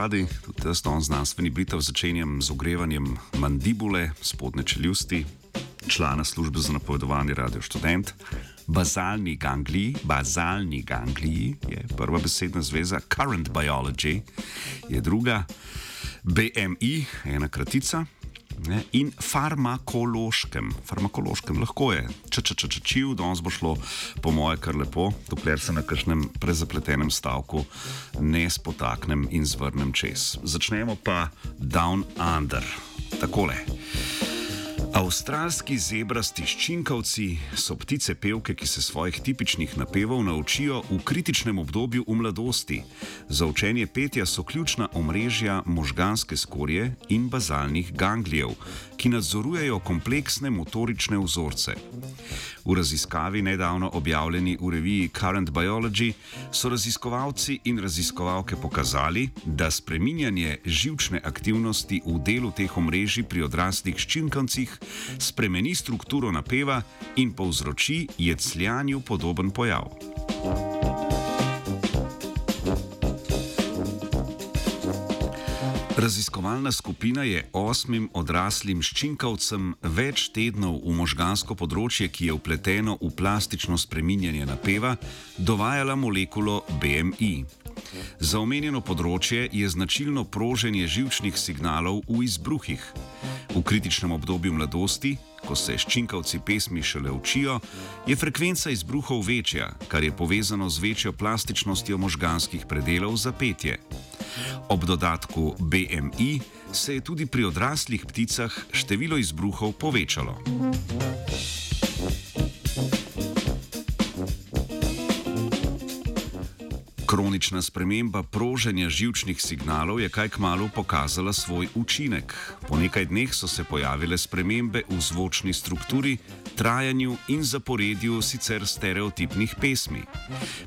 ponavadi, tudi jaz to znanstveni britev začenjam z ogrevanjem mandibule, spodne čeljusti, člana službe za napovedovanje radio študent. Bazalni gangliji, bazalni gangliji je prva besedna zveza, current biology je druga, BMI, ena kratica, ne, in farmakološkem. Farmakološkem lahko je, če če če če čiv, danes bo šlo po moje kar lepo, dokler se na kakšnem prezapletenem stavku ne spotaknem in zvrnem čez. Začnemo pa down under. Takole. Avstralski zebrasti ščinkavci so ptice pevke, ki se svojih tipičnih napevov naučijo v kritičnem obdobju v mladosti. Za učenje petja so ključna omrežja možganske skorje in bazalnih ganglijev, ki nadzorujejo kompleksne motorične vzorce. V raziskavi, nedavno objavljeni v reviji Current Biology, so raziskovalci in raziskovalke pokazali, da spreminjanje živčne aktivnosti v delu teh omrežij pri odraslih ščinkavcih spremeni strukturo napeva in povzroči jecljanju podoben pojav. Raziskovalna skupina je osmim odraslim ščinkavcem več tednov v možgansko področje, ki je upleteno v plastično spreminjanje napeva, dovajala molekulo BMI. Za omenjeno področje je značilno proženje živčnih signalov v izbruhih. V kritičnem obdobju mladosti, ko se ščinkavci pesmi šele učijo, je frekvenca izbruhov večja, kar je povezano z večjo plastičnostjo možganskih predelov za petje. Ob dodatku BMI se je tudi pri odraslih pticah število izbruhov povečalo. Kronična sprememba proženja živčnih signalov je kaj kmalo pokazala svoj učinek. Po nekaj dneh so se pojavile spremembe v zvočni strukturi, trajanju in zaporedju sicer stereotipnih pesmi.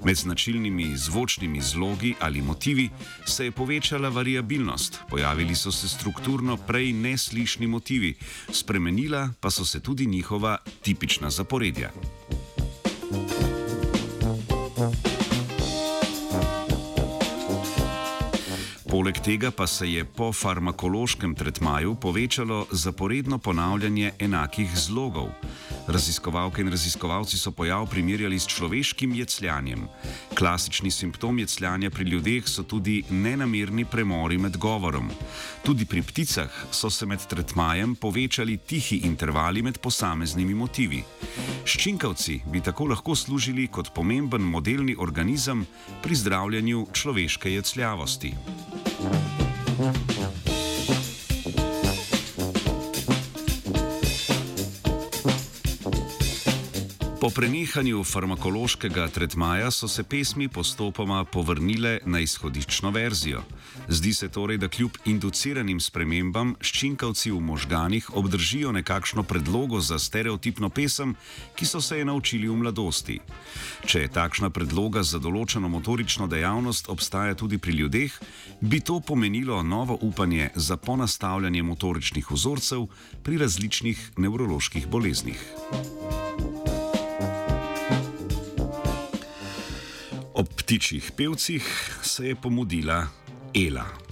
Med značilnimi zvočnimi zlogi ali motivi se je povečala variabilnost, pojavili so se strukturno prej neslišni motivi, spremenila pa so se tudi njihova tipična zaporedja. Poleg tega pa se je po farmakološkem tretmaju povečalo zaporedno ponavljanje enakih zlogov. Raziskovalke in raziskovalci so pojav primerjali s človeškim jecljanjem. Klasični simptom jecljanja pri ljudeh so tudi nenamerni premori med govorom. Tudi pri pticah so se med tretmajem povečali tihi intervali med posameznimi motivi. Ščinkavci bi tako lahko služili kot pomemben modelni organizem pri zdravljenju človeške jecljavosti. Bye. Po prenehanju farmakološkega tretmaja so se pesmi postopoma povrnile na izhodiščno verzijo. Zdi se torej, da kljub induciranim spremembam ščinkavci v možganih obdržijo nekakšno predlogo za stereotipno pesem, ki so se je naučili v mladosti. Če je takšna predloga za določeno motorično dejavnost obstaja tudi pri ljudeh, bi to pomenilo novo upanje za ponastavljanje motoričnih vzorcev pri različnih nevroloških boleznih. Ptičjih pevcih se je pomudila Ela.